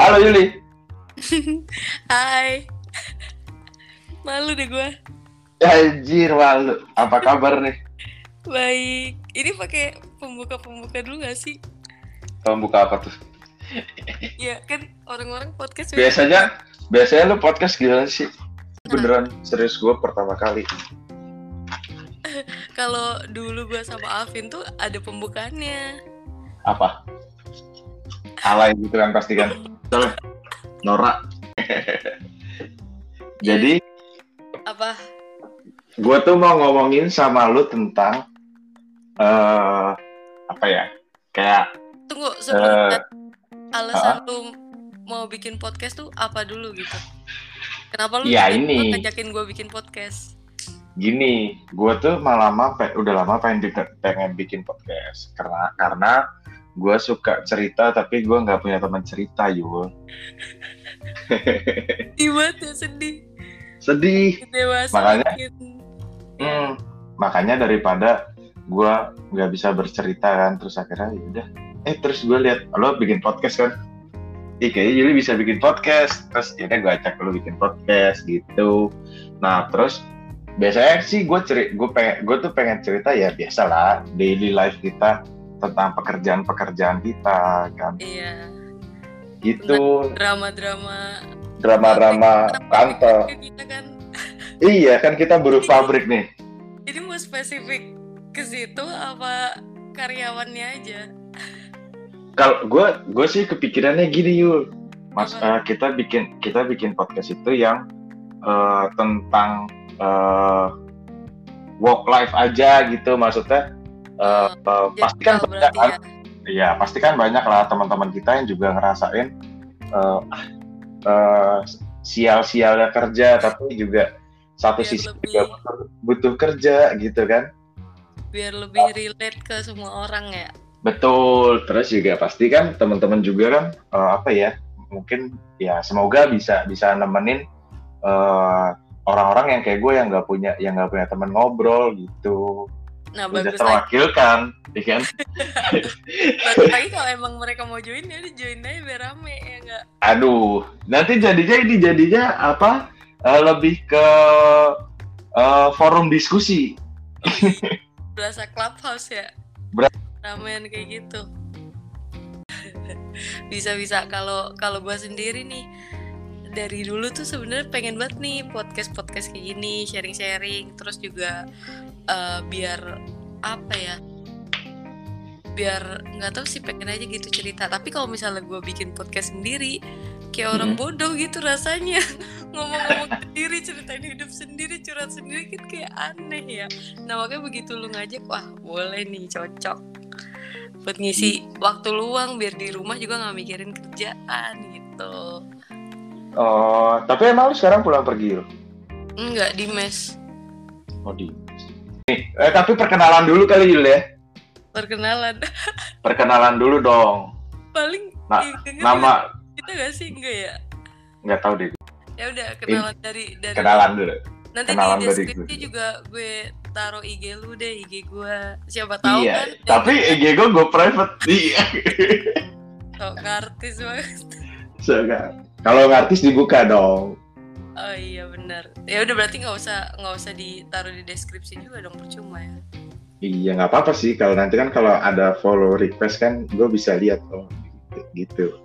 Halo Yuli. Hai. Malu deh gue. Anjir malu. Apa kabar nih? Baik. Ini pakai pembuka-pembuka dulu gak sih? Kamu buka apa tuh? Ya kan orang-orang podcast Biasanya, biasanya lu podcast gimana sih? Beneran serius gue pertama kali. kalau dulu gue sama Alvin tuh ada pembukaannya. Apa? Alay gitu kan pasti kan. Betul. Nora. Jadi Apa? gue tuh mau ngomongin sama lu tentang eh apa ya? Kayak Tunggu sebelum Eh, alasan lu mau bikin podcast tuh apa dulu gitu? Kenapa lu Ya, ini. ngajakin gue bikin podcast? gini, gue tuh malah lama udah lama pengen pengen bikin podcast karena karena gue suka cerita tapi gue nggak punya teman cerita Yul. Tiba tuh sedih. Sedih. Dewasa Makanya-. Hmm, makanya daripada gue nggak bisa bercerita kan terus akhirnya ya udah. Eh terus gue lihat lo bikin podcast kan. Ih kayaknya Yuli bisa bikin podcast. Terus ya gue ajak lo bikin podcast gitu. Nah terus biasanya sih gue ceri gue pengen gue tuh pengen cerita ya biasalah daily life kita tentang pekerjaan-pekerjaan kita kan. Iya. gitu. Drama-drama drama-drama kantor. Kita kan. Iya kan kita buruh pabrik nih. Jadi mau spesifik ke situ apa karyawannya aja? kalau gue gue sih kepikirannya gini yul. Mas Apa? eh, kita bikin kita bikin podcast itu yang eh, tentang eh, work life aja gitu maksudnya eh, eh, pasti kan General banyak berarti kan ya. Iya pasti kan banyak lah teman-teman kita yang juga ngerasain ah, eh, sial-sialnya kerja tapi juga satu Biar sisi lebih- juga butuh, butuh kerja gitu kan biar lebih relate ke semua orang ya. betul terus juga pasti kan teman-teman juga kan eh, apa ya mungkin ya semoga bisa bisa nemenin eh, orang-orang yang kayak gue yang nggak punya yang nggak punya teman ngobrol gitu Nah udah bagus lagi, terwakilkan ya kan bagus lagi kalau emang mereka mau join ya udah join aja biar rame ya enggak. Aduh, nanti jadinya ini jadinya apa? eh, lebih ke eh, forum diskusi. Berasa clubhouse ya. Ber- Ramean kayak gitu. Bisa-bisa kalau kalau gua sendiri nih dari dulu tuh sebenarnya pengen banget nih podcast podcast kayak gini sharing-sharing terus juga eh, biar apa ya biar nggak tahu sih pengen aja gitu cerita. Tapi kalau misalnya gue bikin podcast sendiri kayak orang Hmm. bodoh gitu rasanya. Ngomong-ngomong sendiri ceritain hidup sendiri curhat sendiri kan kayak aneh ya. Nah makanya begitu lu ngajak wah boleh nih cocok. Buat ngisi waktu luang biar di rumah juga nggak mikirin kerjaan gitu Oh, tapi emang lu sekarang pulang pergi lo? enggak di mes Oh di. Nih, eh, tapi perkenalan dulu kali Yul ya. perkenalan Perkenalan dulu dong. paling Nah, ih, denger Nama kita gak sih enggak ya nggak tahu deh. ya udah kenalan dari dari Kenalan dulu. nanti kenalan di deskripsi juga gue taruh IG lu deh IG gue siapa tahu iya. kan Tapi IG gue gue private. Iya. sok artis banget Sekarang. Kalau ngartis dibuka dong. oh iya benar ya udah berarti nggak usah nggak usah ditaruh di deskripsi juga dong percuma ya Iya nggak apa-apa sih. Kalau nanti kan kalau ada follow request kan gue bisa lihat oh gitu.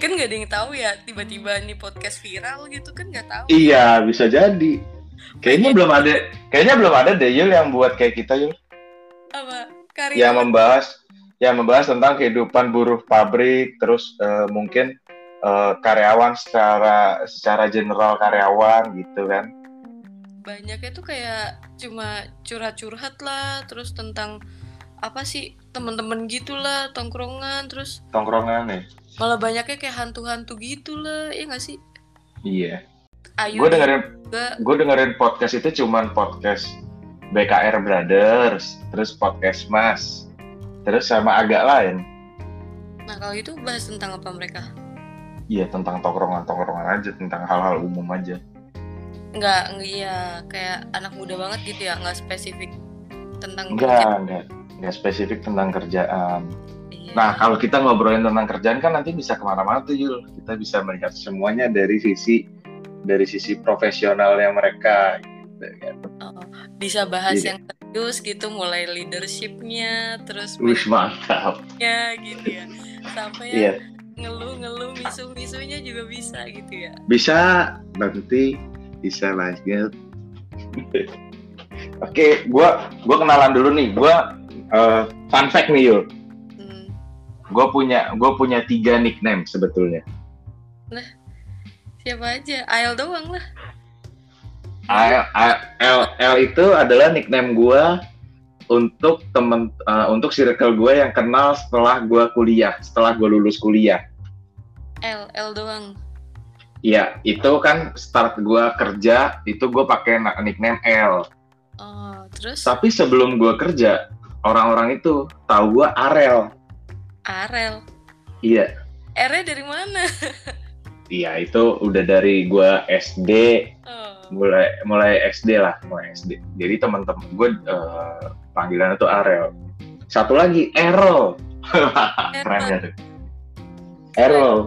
kan nggak ada yang tahu ya tiba-tiba nih podcast viral gitu kan nggak tahu Iya, bisa jadi. Kayaknya belum ada, kayaknya belum ada deh Yul yang buat kayak kita Yul, apa karya yang membahas, yang membahas tentang kehidupan buruh pabrik, terus eh, mungkin eh, karyawan secara secara general karyawan gitu kan. banyaknya tuh kayak cuma curhat-curhat lah terus tentang apa sih teman-teman gitulah tongkrongan terus Tongkrongan nih. malah banyaknya kayak hantu-hantu gitulah ya nggak sih Iya. Ayu Gue dengerin, gue dengerin podcast itu cuman podcast BKR Brothers, terus podcast Mas, terus sama agak lain. nah kalau itu bahas tentang apa mereka Iya tentang tongkrongan-tongkrongan aja, tentang hal-hal umum aja. nggak nggak- iya kayak anak muda banget gitu ya nggak spesifik tentang Enggak, enggak, enggak spesifik tentang kerjaan. Iya. Nah, kalau kita ngobrolin tentang kerjaan kan nanti bisa ke mana-mana tuh Yul. Kita bisa melihat semuanya dari sisi dari sisi profesionalnya mereka. Gitu, kan. Oh, bisa bahas Iya. yang serius gitu, mulai leadershipnya, terus Wih mantap. ya gitu ya, sampai Iya. Ngeluh-ngeluh misu-misunya juga bisa gitu ya. Bisa nanti bisa lanjut. Oke, gua gua kenalan dulu nih. Gua eh, fun fact nih Yul. Hmm. Gue punya gue punya tiga nickname sebetulnya. Siapa aja? Ael doang lah. L, L, L itu adalah nickname gue untuk temen eh, untuk circle gue yang kenal setelah gue kuliah, setelah gue lulus kuliah. L, L doang. Iya, itu kan start gue kerja itu gue pakai na- nickname L. Oh, terus Tapi sebelum gue kerja, orang-orang itu tahu gue Arel. Arel. Iya, R-nya dari mana? iya itu udah dari gue SD, Oh, mulai mulai SD lah, mulai SD. Jadi teman-teman gue eh, panggilannya tuh Arel. Satu lagi Errol. Keren ya tuh. Errol.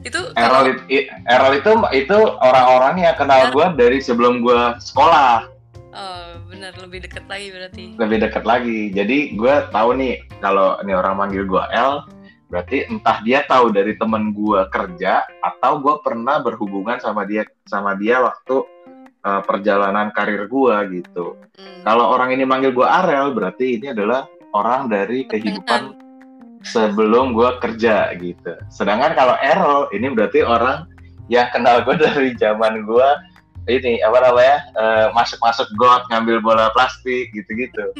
itu Errol kalau itu, Errol itu itu orang-orang yang kenal gue dari sebelum gue sekolah oh benar lebih dekat lagi berarti. lebih dekat lagi. Jadi gue tahu nih kalau ini orang manggil gue L, berarti entah dia tahu dari temen gue kerja atau gue pernah berhubungan sama dia sama dia waktu uh, perjalanan karir gue gitu. Hmm. Kalau orang ini manggil gue Arel, berarti ini adalah orang dari kehidupan sebelum gue kerja gitu. Sedangkan kalau Errol ini berarti orang yang kenal gue dari zaman gue ini apa namanya eh, masuk-masuk got ngambil bola plastik gitu-gitu.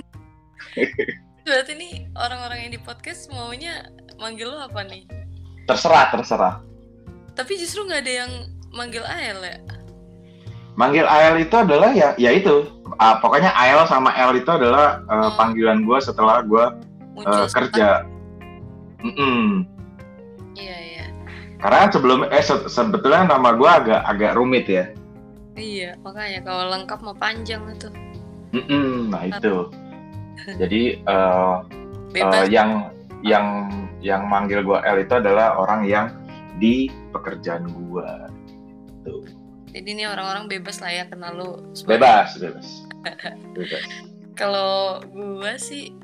Berarti nih orang-orang yang di podcast maunya manggil lo apa nih? Terserah, terserah. Tapi justru nggak ada yang manggil Ael ya? Manggil Ael itu adalah ya ya itu. Ah, pokoknya Ael sama L itu adalah Oh. panggilan gue setelah gue eh, kerja. Iya iya. Karena kan sebelum eh se- sebetulnya nama gue agak agak rumit ya. Iya makanya kalau lengkap mau panjang itu. Mm-mm, nah itu. Jadi Bebas. eh, yang yang yang manggil gua L itu adalah orang yang di pekerjaan gua. Tuh. Jadi ini orang-orang bebas lah ya kenal sebagai- Bebas, bebas. Bebas. Kalau gua sih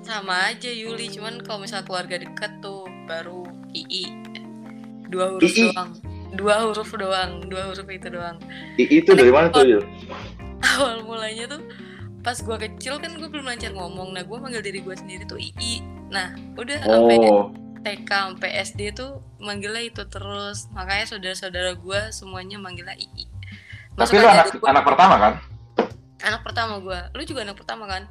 sama aja Yuli, cuman kalau misal keluarga dekat tuh baru II. Dua huruf II? doang. Dua huruf doang, dua huruf itu doang. I- itu dari mana tuh, Yul? Awal mulanya tuh pas gua kecil kan gue belum lancar ngomong. Nah, gua manggil diri gua sendiri tuh II. Nah, udah sampai Oh, TK sampai SD tuh manggilnya itu terus. Makanya saudara-saudara gua semuanya manggilnya II. tapi Masuk lu aja anak gua, anak pertama kan? anak pertama gua. Lu juga anak pertama kan?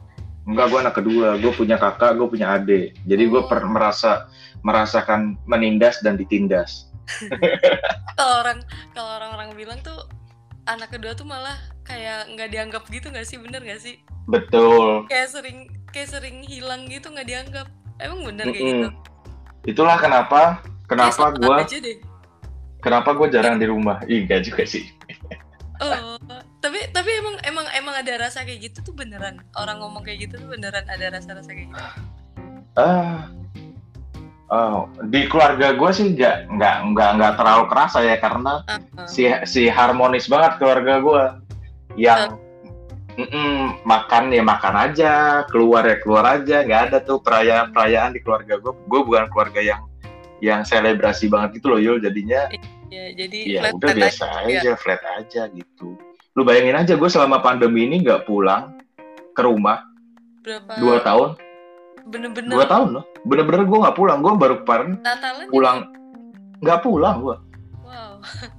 Enggak, gua anak kedua. Gua punya kakak, gua punya adik. Jadi gua Oh. per- merasa merasakan menindas dan ditindas. kalau orang kalau orang-orang bilang tuh anak kedua tuh malah kayak nggak dianggap gitu nggak sih bener nggak sih Betul. kayak sering kayak sering hilang gitu nggak dianggap emang bener kayak Mm-mm. gitu Itulah kenapa kenapa aja deh kenapa gua jarang di rumah. Ih, enggak juga sih. oh tapi tapi emang emang emang ada rasa kayak gitu tuh beneran orang ngomong kayak gitu tuh beneran ada rasa-rasa kayak gitu Ah, oh, di keluarga gue sih nggak nggak nggak nggak terlalu kerasa ya karena Ah, ah. si si harmonis banget keluarga gue yang mm-mm, makan ya makan aja keluar ya keluar aja nggak ada tuh perayaan perayaan di keluarga gue gue bukan keluarga yang yang selebrasi banget gitu loh Yul jadinya. Ya jadi ya flat- udah flat biasa aja. aja flat aja gitu. Lu bayangin aja gue selama pandemi ini nggak pulang ke rumah berapa dua tahun. Bener-bener dua tahun loh. Bener-bener gue nggak pulang gue baru kemarin pulang. nggak pulang gua. Wow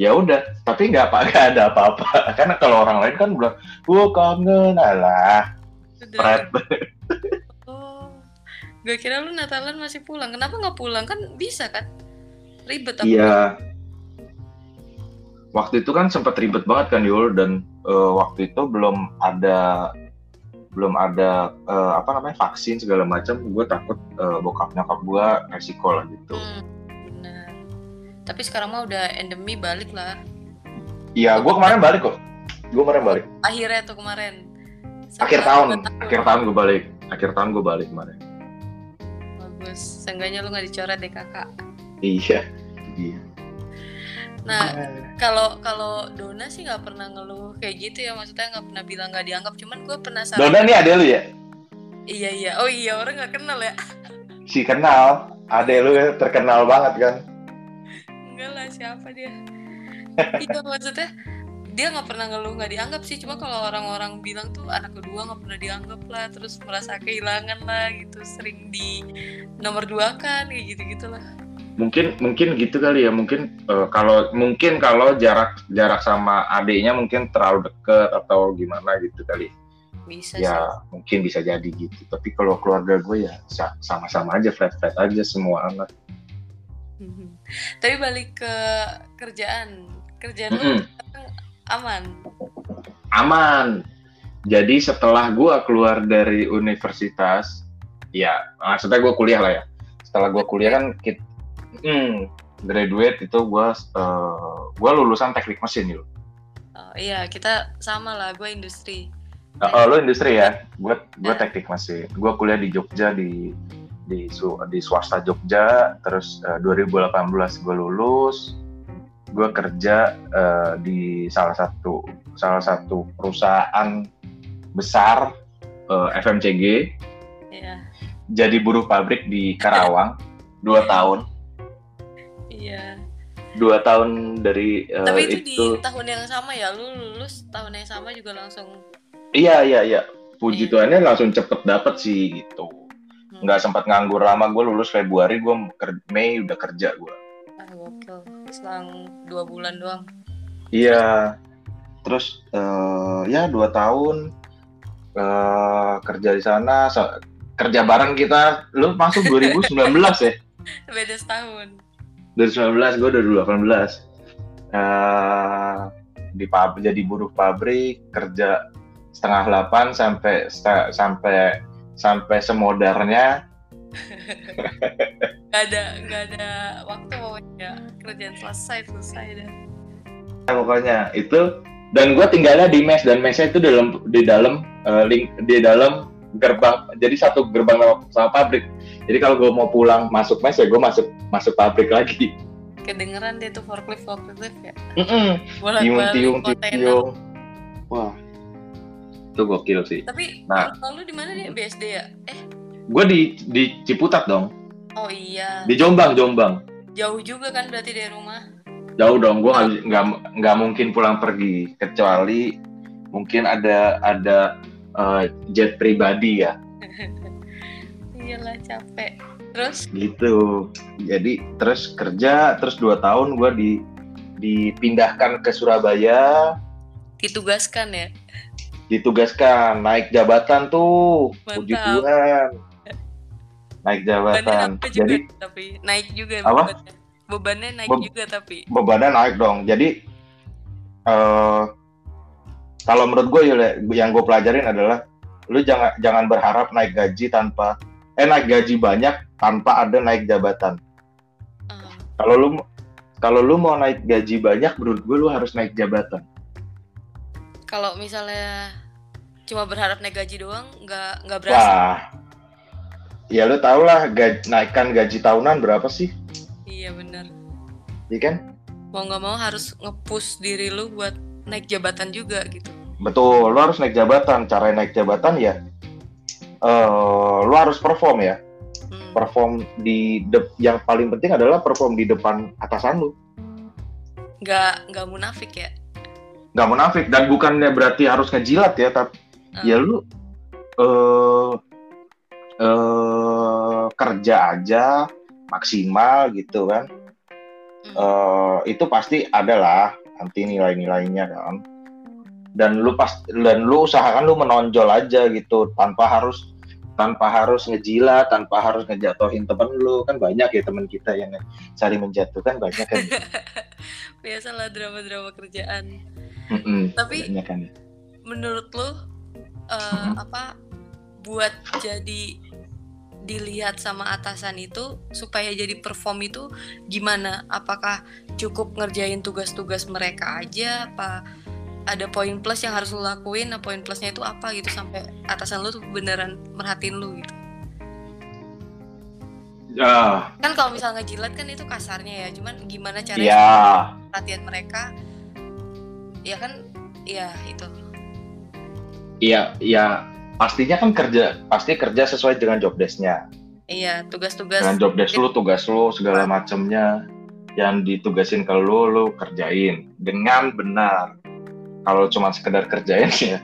ya udah tapi nggak apa nggak ada apa-apa karena kalau orang lain kan bilang gua kangen alah Fred Oh, gue kira lu Natalan masih pulang. Kenapa nggak pulang? Kan bisa kan? Ribet apa? iya waktu itu kan sempat ribet banget kan Yul dan eh, waktu itu belum ada belum ada eh, apa namanya vaksin segala macam gue takut eh, bokap nyokap gue resiko lah gitu Hmm. Tapi sekarang mah udah endemi balik lah. iya gue kemarin balik kok. Gue kemarin balik. Akhirnya tuh kemarin. akhir Setelah tahun. dua akhir tahun gue balik. Akhir tahun gue balik kemarin. Bagus. Seenggaknya lu nggak dicoret deh kakak. Iya. Iya. Nah kalau kalau Dona sih nggak pernah ngeluh kayak gitu ya. Maksudnya nggak pernah bilang nggak dianggap. Cuman gue penasaran. Dona nih ada lu ya? Iya iya. Oh iya orang nggak kenal ya. Si kenal. Ada lu ya, terkenal banget kan enggak lah siapa dia? Iya maksudnya dia nggak pernah ngeluh nggak dianggap sih. Cuma kalau orang-orang bilang tuh anak kedua nggak pernah dianggap lah terus merasa kehilangan lah gitu sering di nomor dua kan kayak gitu gitulah mungkin mungkin gitu kali ya. Mungkin uh, kalau mungkin kalau jarak jarak sama adiknya mungkin terlalu deket atau gimana gitu kali. Bisa ya sih. mungkin bisa jadi gitu. Tapi kalau keluarga gue ya sa- sama-sama aja flat flat aja semua anak. Mhm. Tapi balik ke kerjaan kerjaan Mm-mm. sekarang aman aman jadi setelah gue keluar dari universitas ya maksudnya gue kuliah lah ya setelah gue kuliah kan hmm, graduate itu gue uh, gue lulusan teknik mesin gitu oh, iya kita sama lah gue industri Oh, lo industri ya? Gue gue Ya. teknik masih. Gue kuliah di Jogja di di su- di swasta Jogja. Terus eh, 2018 gue lulus. Gue kerja eh, di salah satu salah satu perusahaan besar eh, FMCG. Iya Jadi buruh pabrik di Karawang. dua tahun. iya Dua tahun dari eh, tapi itu, itu. di tahun yang sama ya lu lulus tahun yang sama juga langsung Iya iya iya. Puji Iya. Tuhannya langsung cepet dapet sih gitu. Nggak sempat nganggur lama gue lulus Februari gue Mei udah kerja gue ah, gokil. Selang dua bulan doang. Iya. Terus eh, ya dua tahun eh, kerja di sana so- kerja bareng kita. Lu masuk 2019 ya? Beda setahun. dari 19 gue udah 2018 eh di pabrik jadi buruh pabrik kerja setengah delapan sampai sampai sampai semodernnya nggak ada nggak ada waktu pokoknya. Kerjaan selesai selesai dah. Pokoknya itu. Dan gue tinggalnya di mes dan mesnya itu di dalam di dalam eh, link di dalam gerbang jadi satu gerbang sama, sama pabrik. Jadi kalau gue mau pulang masuk mes ya gue masuk masuk pabrik lagi. Kedengeran dia tuh forklift forklift ya? Mm-mm. bolak tiung tiung tiung. Wah itu gokil sih. Tapi Nah. kalau lu di mana dia? BSD ya? Eh. Gue di di Ciputat dong. Oh iya. Di Jombang Jombang. Jauh juga kan berarti dari rumah. Jauh dong gue nggak nggak nggak mungkin pulang pergi. Kecuali mungkin ada ada eh, jet pribadi ya. Iyalah capek. Terus? Gitu. Jadi terus kerja terus dua tahun gue di dipindahkan ke Surabaya. Ditugaskan ya ditugaskan naik jabatan tuh puji Mantap. Tuhan. Naik jabatan. Juga jadi tapi naik juga Apa? bebannya. Bebannya naik Be- juga tapi. bebannya naik dong. Jadi eh kalau menurut gue yang gue pelajarin adalah lu jangan jangan berharap naik gaji tanpa eh naik gaji banyak tanpa ada naik jabatan. Eh, kalau lu kalau lu mau naik gaji banyak menurut gue lu harus naik jabatan. Kalau misalnya cuma berharap naik gaji doang nggak nggak berhasil? Wah. Ya lu tau lah gaji, naikkan gaji tahunan berapa sih? Iya benar iya kan? Mau nggak mau harus ngepush diri lu buat naik jabatan juga gitu. Betul lu harus naik jabatan. Cara naik jabatan ya eh lu harus perform ya. Hmm. perform di de- yang paling penting adalah perform di depan atasan lu. Nggak nggak munafik ya? Nggak munafik dan bukannya berarti harus ngejilat ya tapi Hmm. ya lu eh eh kerja aja maksimal gitu kan. Eh itu pasti ada lah nanti nilai-nilainya kan. Dan lu pas dan lu usahakan lu menonjol aja gitu tanpa harus tanpa harus ngejilat tanpa harus ngejatuhin temen lu. Kan banyak ya temen kita yang cari menjatuhkan banyak kan. Biasalah drama-drama kerjaan. Mm-mm, Tapi- banyak kan. menurut lu Mhm. apa buat jadi dilihat sama atasan itu supaya jadi perform itu gimana? Apakah cukup ngerjain tugas-tugas mereka aja? Apa ada poin plus yang harus lu lakuin? Nah poin plusnya itu apa gitu? Sampai atasan lu tuh beneran merhatiin lu gitu. Ya, kan kalau misalnya ngejilat kan itu kasarnya ya. Cuman gimana caranya ya, perhatian mereka? Ya kan? Ya itu iya, iya. Pastinya kan kerja, pasti kerja sesuai dengan job desk-nya. iya tugas-tugas Dengan job desk lu, tugas lu, segala macemnya yang ditugasin ke lu, lu kerjain dengan benar. Kalau cuma sekedar kerjain ya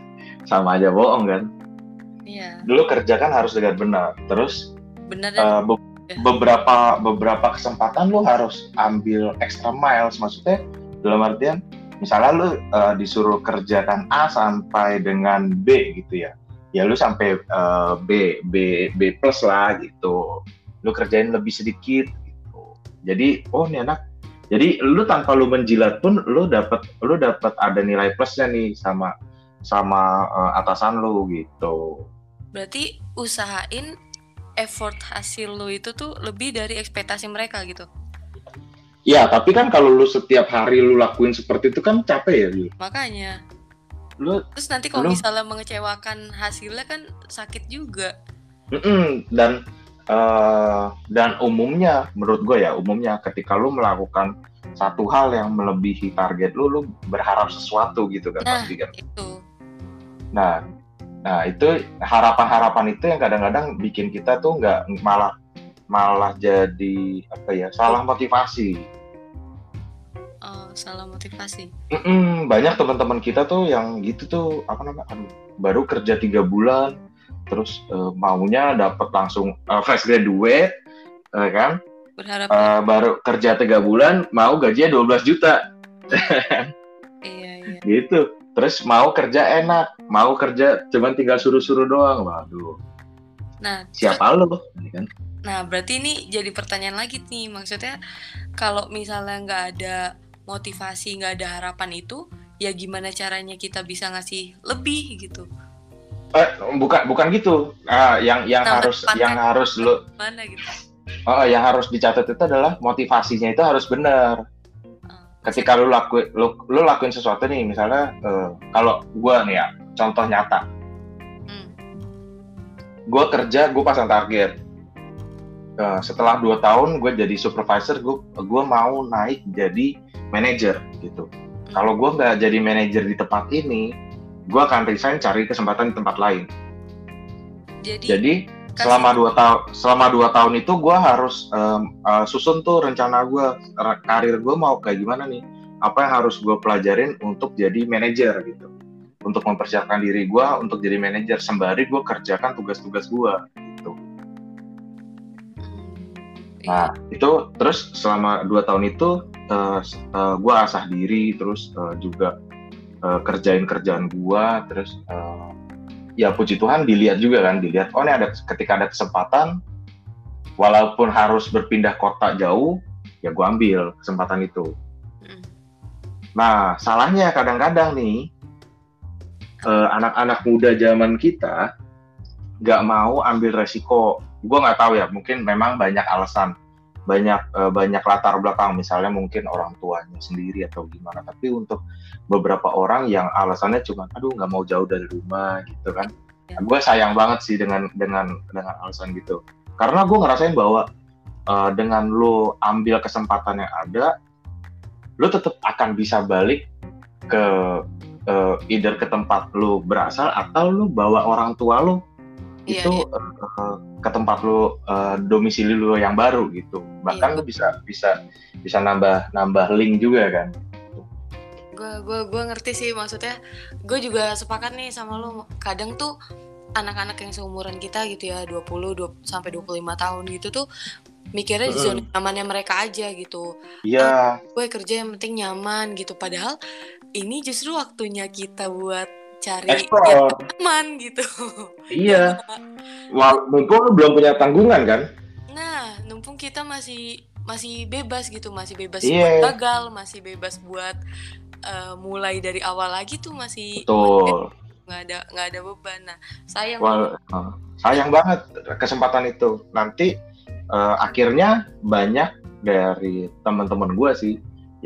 sama aja bohong kan. iya Dulu kerja kan harus dengan benar. Terus bener eh, dan be- beberapa beberapa kesempatan lu harus ambil extra miles maksudnya dalam artian misalnya lu eh, disuruh kerjakan A sampai dengan B gitu ya ya lu sampai eh, B B B plus lah gitu. Lu kerjain lebih sedikit gitu. Jadi oh ini anak jadi lu tanpa lu menjilat pun lu dapat lu dapat ada nilai plusnya nih sama sama eh, atasan lu gitu. Berarti usahain effort hasil lu itu tuh lebih dari ekspektasi mereka gitu Ya, tapi kan kalau lu setiap hari lu lakuin seperti itu kan capek ya, Bil. makanya Lu terus nanti kalau misalnya mengecewakan hasilnya kan sakit juga mm-mm, dan eh, dan umumnya menurut gue ya, umumnya ketika lu melakukan satu hal yang melebihi target lu, lu berharap sesuatu gitu kan Nah. pasti kan. itu Nah, nah itu harapan-harapan itu yang kadang-kadang bikin kita tuh nggak malah malah jadi apa ya salah motivasi. oh, salah motivasi. Mm-mm, banyak teman-teman kita tuh yang gitu tuh apa namanya baru kerja tiga bulan terus eh, maunya dapat langsung eh, fresh graduate eh, kan? Berharap. Eh, baru kerja tiga bulan mau gajinya 12 juta. Iya iya. Gitu. Terus mau kerja enak mau kerja cuman tinggal suruh-suruh doang. Waduh nah siapa lo kan Nah, berarti ini jadi pertanyaan lagi nih. Maksudnya kalau misalnya nggak ada motivasi, nggak ada harapan itu, ya gimana caranya kita bisa ngasih lebih gitu? eh, bukan bukan gitu Ah, yang yang Nah, harus yang harus lo Mana gitu? oh, yang harus dicatat itu adalah motivasinya itu harus benar Ah, ketika lu lakuin lu, lu lakuin sesuatu nih misalnya eh, kalau gua nih ya contoh nyata gua kerja gua pasang target. Eh, setelah dua tahun gue jadi supervisor gue gua mau naik jadi manajer gitu. Kalau gua nggak jadi manajer di tempat ini gua akan resign cari kesempatan di tempat lain. Jadi, jadi selama dua tahun selama dua tahun itu gua harus em, eh, susun tuh rencana ra- karir gue mau kayak gimana nih. Apa yang harus gue pelajarin untuk jadi manajer gitu untuk mempersiapkan diri gua untuk jadi manajer. Sembari gue kerjakan tugas-tugas gua gitu. Nah itu terus selama dua tahun itu eh, s- eh, gua asah diri terus eh, juga eh, kerjain kerjaan gua terus eh, ya puji Tuhan dilihat juga kan dilihat oh ini ada ketika ada kesempatan walaupun harus berpindah kota jauh ya gua ambil kesempatan itu. Hmm. nah salahnya kadang-kadang nih eh, anak-anak muda zaman kita nggak mau ambil resiko. Gua nggak tahu ya mungkin memang banyak alasan. Banyak eh, banyak latar belakang misalnya mungkin orang tuanya sendiri atau gimana. Tapi untuk beberapa orang yang alasannya cuma aduh nggak mau jauh dari rumah gitu kan. Ya. gue sayang banget sih dengan dengan dengan alasan gitu. Karena gue ngerasain bahwa eh, dengan lo ambil kesempatan yang ada lo tetap akan bisa balik ke eh, either ke tempat lo berasal atau lo bawa orang tua lo Iya, itu eh, ke tempat lo eh, domisili lo yang baru gitu. Bahkan Iya. lo bisa bisa bisa nambah nambah link juga kan. Gue gue gue ngerti sih maksudnya. Gue juga sepakat nih sama lo kadang tuh anak-anak yang seumuran kita gitu ya 20 20 sampai 25 tahun gitu tuh mikirnya di zona nyamannya mereka aja gitu. Iya. Gue kerja yang penting nyaman gitu. Padahal ini justru waktunya kita buat cari Explore. yang nyaman gitu. Iya. Wal mumpung lo belum punya tanggungan kan? Nah numpung kita masih masih bebas gitu masih bebas Iya. buat gagal masih bebas buat eh, mulai dari awal lagi tuh masih betul. nggak ada nggak ada beban. Nah sayang Wal- eh, sayang banget kesempatan itu. Nanti eh, akhirnya banyak dari teman-teman gue sih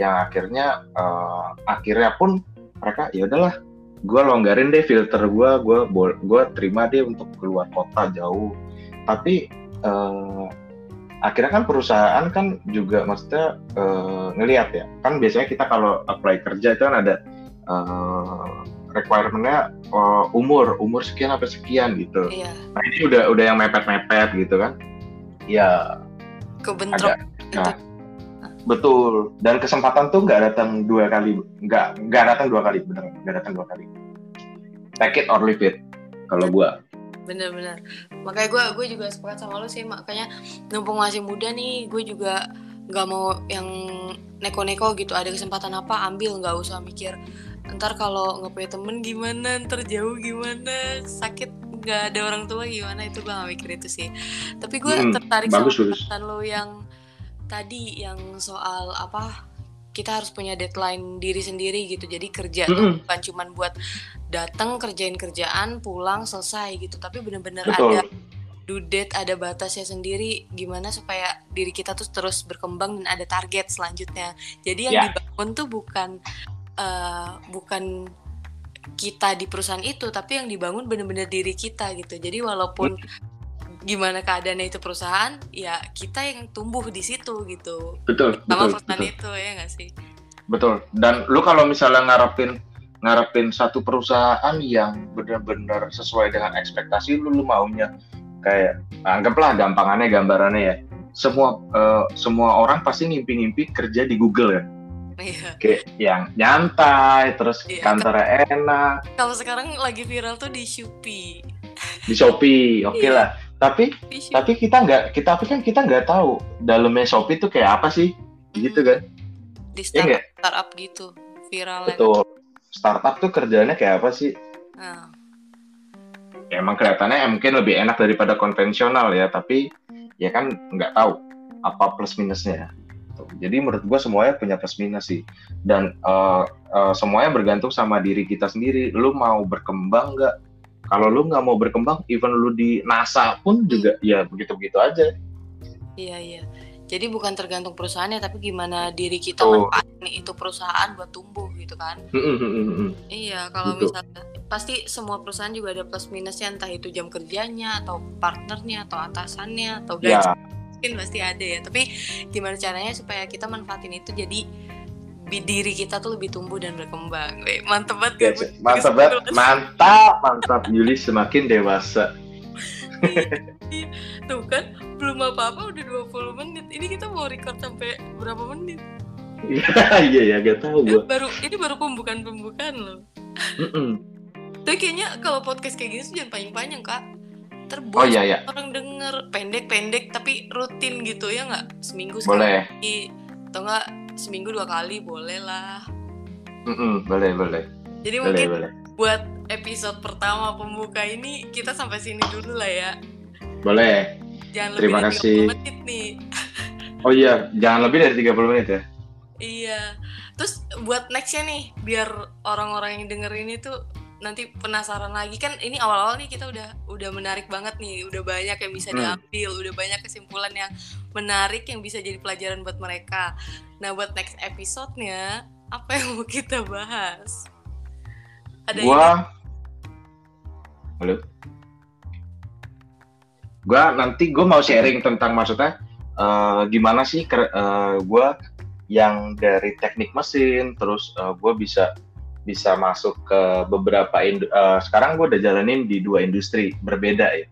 yang akhirnya eh, akhirnya pun mereka ya udahlah gue longgarin deh filter gue gue gue terima deh untuk keluar kota jauh tapi eh, akhirnya kan perusahaan kan juga maksudnya uh, ngelihat ya kan biasanya kita kalau apply kerja itu kan ada uh, requirementnya uh, umur umur sekian apa sekian gitu Iya. nah ini udah udah yang mepet mepet gitu kan ya Kebentrok Agak, nah. Betul. Dan kesempatan tuh nggak datang dua kali. Nggak nggak datang dua kali bener. Nggak datang dua kali. Take it or leave it kalau gua. Bener-bener makanya gue gue juga sepakat sama lo sih makanya numpung masih muda nih gue juga nggak mau yang neko-neko gitu. Ada kesempatan apa ambil. Nggak usah mikir ntar kalau nggak punya temen gimana? Ntar jauh gimana? Sakit nggak ada orang tua gimana? Itu gue gak mikir itu sih. Tapi gue Hmm, tertarik bagus, sama bagus. perkataan lo yang tadi yang soal apa kita harus punya deadline diri sendiri gitu. Jadi kerja tuh Mm-mm. bukan cuman buat datang kerjain kerjaan pulang selesai gitu. Tapi bener-bener ada due date ada batasnya sendiri. Gimana supaya diri kita tuh terus berkembang dan ada target selanjutnya. Jadi yang Ya. dibangun tuh bukan eh, bukan kita di perusahaan itu tapi yang dibangun bener-bener diri kita gitu. Jadi walaupun gimana keadaannya itu perusahaan ya kita yang tumbuh di situ gitu. Betul sama betul perusahaan betul. itu ya nggak sih? Betul. Dan lu kalau misalnya ngarepin ngarepin satu perusahaan yang benar-benar sesuai dengan ekspektasi lu, lu maunya kayak anggaplah gampangannya gambarannya ya. Semua eh, semua orang pasti ngimpi-ngimpi kerja di Google ya. Iya. Kayak yang nyantai terus Iya, kantornya enak. Kalau sekarang lagi viral tuh di Shopee. Di Shopee oke Iya. lah tapi tapi kita nggak kita tapi kan kita nggak tahu dalamnya Shopee itu kayak apa sih? Gitu kan? Di Iya nggak? startup startup gitu viral betul. startup tuh kerjanya kayak apa sih? Nah, ya emang kelihatannya mungkin lebih enak daripada konvensional ya tapi ya kan nggak tahu apa plus minusnya. Jadi menurut gua semuanya punya plus minus sih. Dan eh, eh, semuanya bergantung sama diri kita sendiri. Lu mau berkembang nggak kalau lu nggak mau berkembang even lu di NASA pun juga ya begitu begitu aja. Iya iya. Jadi bukan tergantung perusahaannya tapi gimana diri kita Betul. manfaatin itu perusahaan buat tumbuh gitu kan. Iya kalau Betul. misalnya pasti semua perusahaan juga ada plus minusnya entah itu jam kerjanya atau partnernya atau atasannya atau gaji. Ya. Mungkin pasti ada ya. Tapi gimana caranya supaya kita manfaatin itu jadi diri kita tuh lebih tumbuh dan berkembang Weh, mantep banget ya, gak? Cek. mantap banget mantap mantap Yuli semakin dewasa Tuh kan, belum apa-apa udah 20 menit. Ini kita mau record sampai berapa menit? iya ya gak tahu Eh, gua baru ini baru pembukaan-pembukaan loh. Mm-mm. Tapi kayaknya kalau podcast kayak gini tuh jangan panjang-panjang, Kak. Terbos oh iya ya orang denger pendek-pendek tapi rutin gitu ya nggak? Seminggu boleh sekali atau enggak seminggu dua kali boleh lah. Mm-mm, boleh boleh Jadi boleh mungkin boleh buat episode pertama pembuka ini kita sampai sini dulu lah ya. boleh Jangan Terima lebih kasih. dari 30 menit nih. Oh iya, jangan lebih dari 30 menit ya. Iya. Terus buat nextnya nih, biar orang-orang yang denger ini tuh nanti penasaran lagi kan ini awal-awal nih kita udah udah menarik banget nih, udah banyak yang bisa Hmm. diambil, udah banyak kesimpulan yang menarik yang bisa jadi pelajaran buat mereka. Nah buat next episode-nya apa yang mau kita bahas? Ada Gua Halo. Gua nanti gua mau sharing tentang maksudnya eh, gimana sih eh, gua yang dari teknik mesin terus eh, gua bisa bisa masuk ke beberapa indu- eh, sekarang gue udah jalanin di dua industri berbeda ya.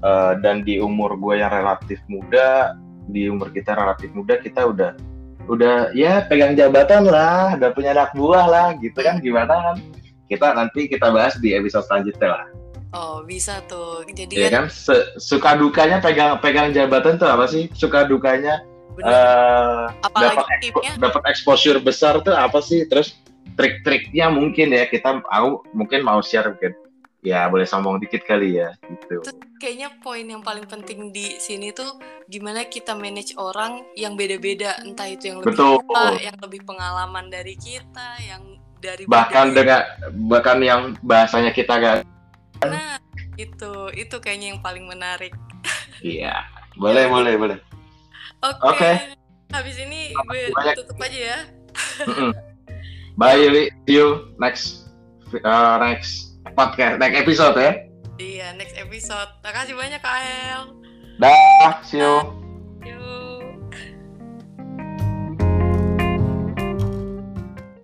Eh, dan di umur gue yang relatif muda di umur kita relatif muda kita udah udah ya pegang jabatan lah udah punya anak buah lah gitu kan gimana kan? Kita nanti kita bahas di episode selanjutnya lah. Oh bisa tuh. Jadi ya kan kan? Suka dukanya pegang pegang jabatan tuh apa sih? Suka dukanya bener. apalagi dapat dapat exposure besar tuh apa sih? Terus trik-triknya mungkin ya kita aku mungkin mau share mungkin ya boleh sombong dikit kali ya gitu Terus kayaknya poin yang paling penting di sini tuh gimana kita manage orang yang beda-beda entah itu yang lebih Betul. tua, yang lebih pengalaman dari kita, yang dari bahkan dengan bahkan yang bahasanya kita gak nah itu itu kayaknya yang paling menarik. iya boleh boleh boleh Oke. Oke. Habis ini gue banyak. tutup aja ya. Bye Yuli see you next uh, next podcast next episode ya Iya, next episode. Makasih banyak Kak El. dah see you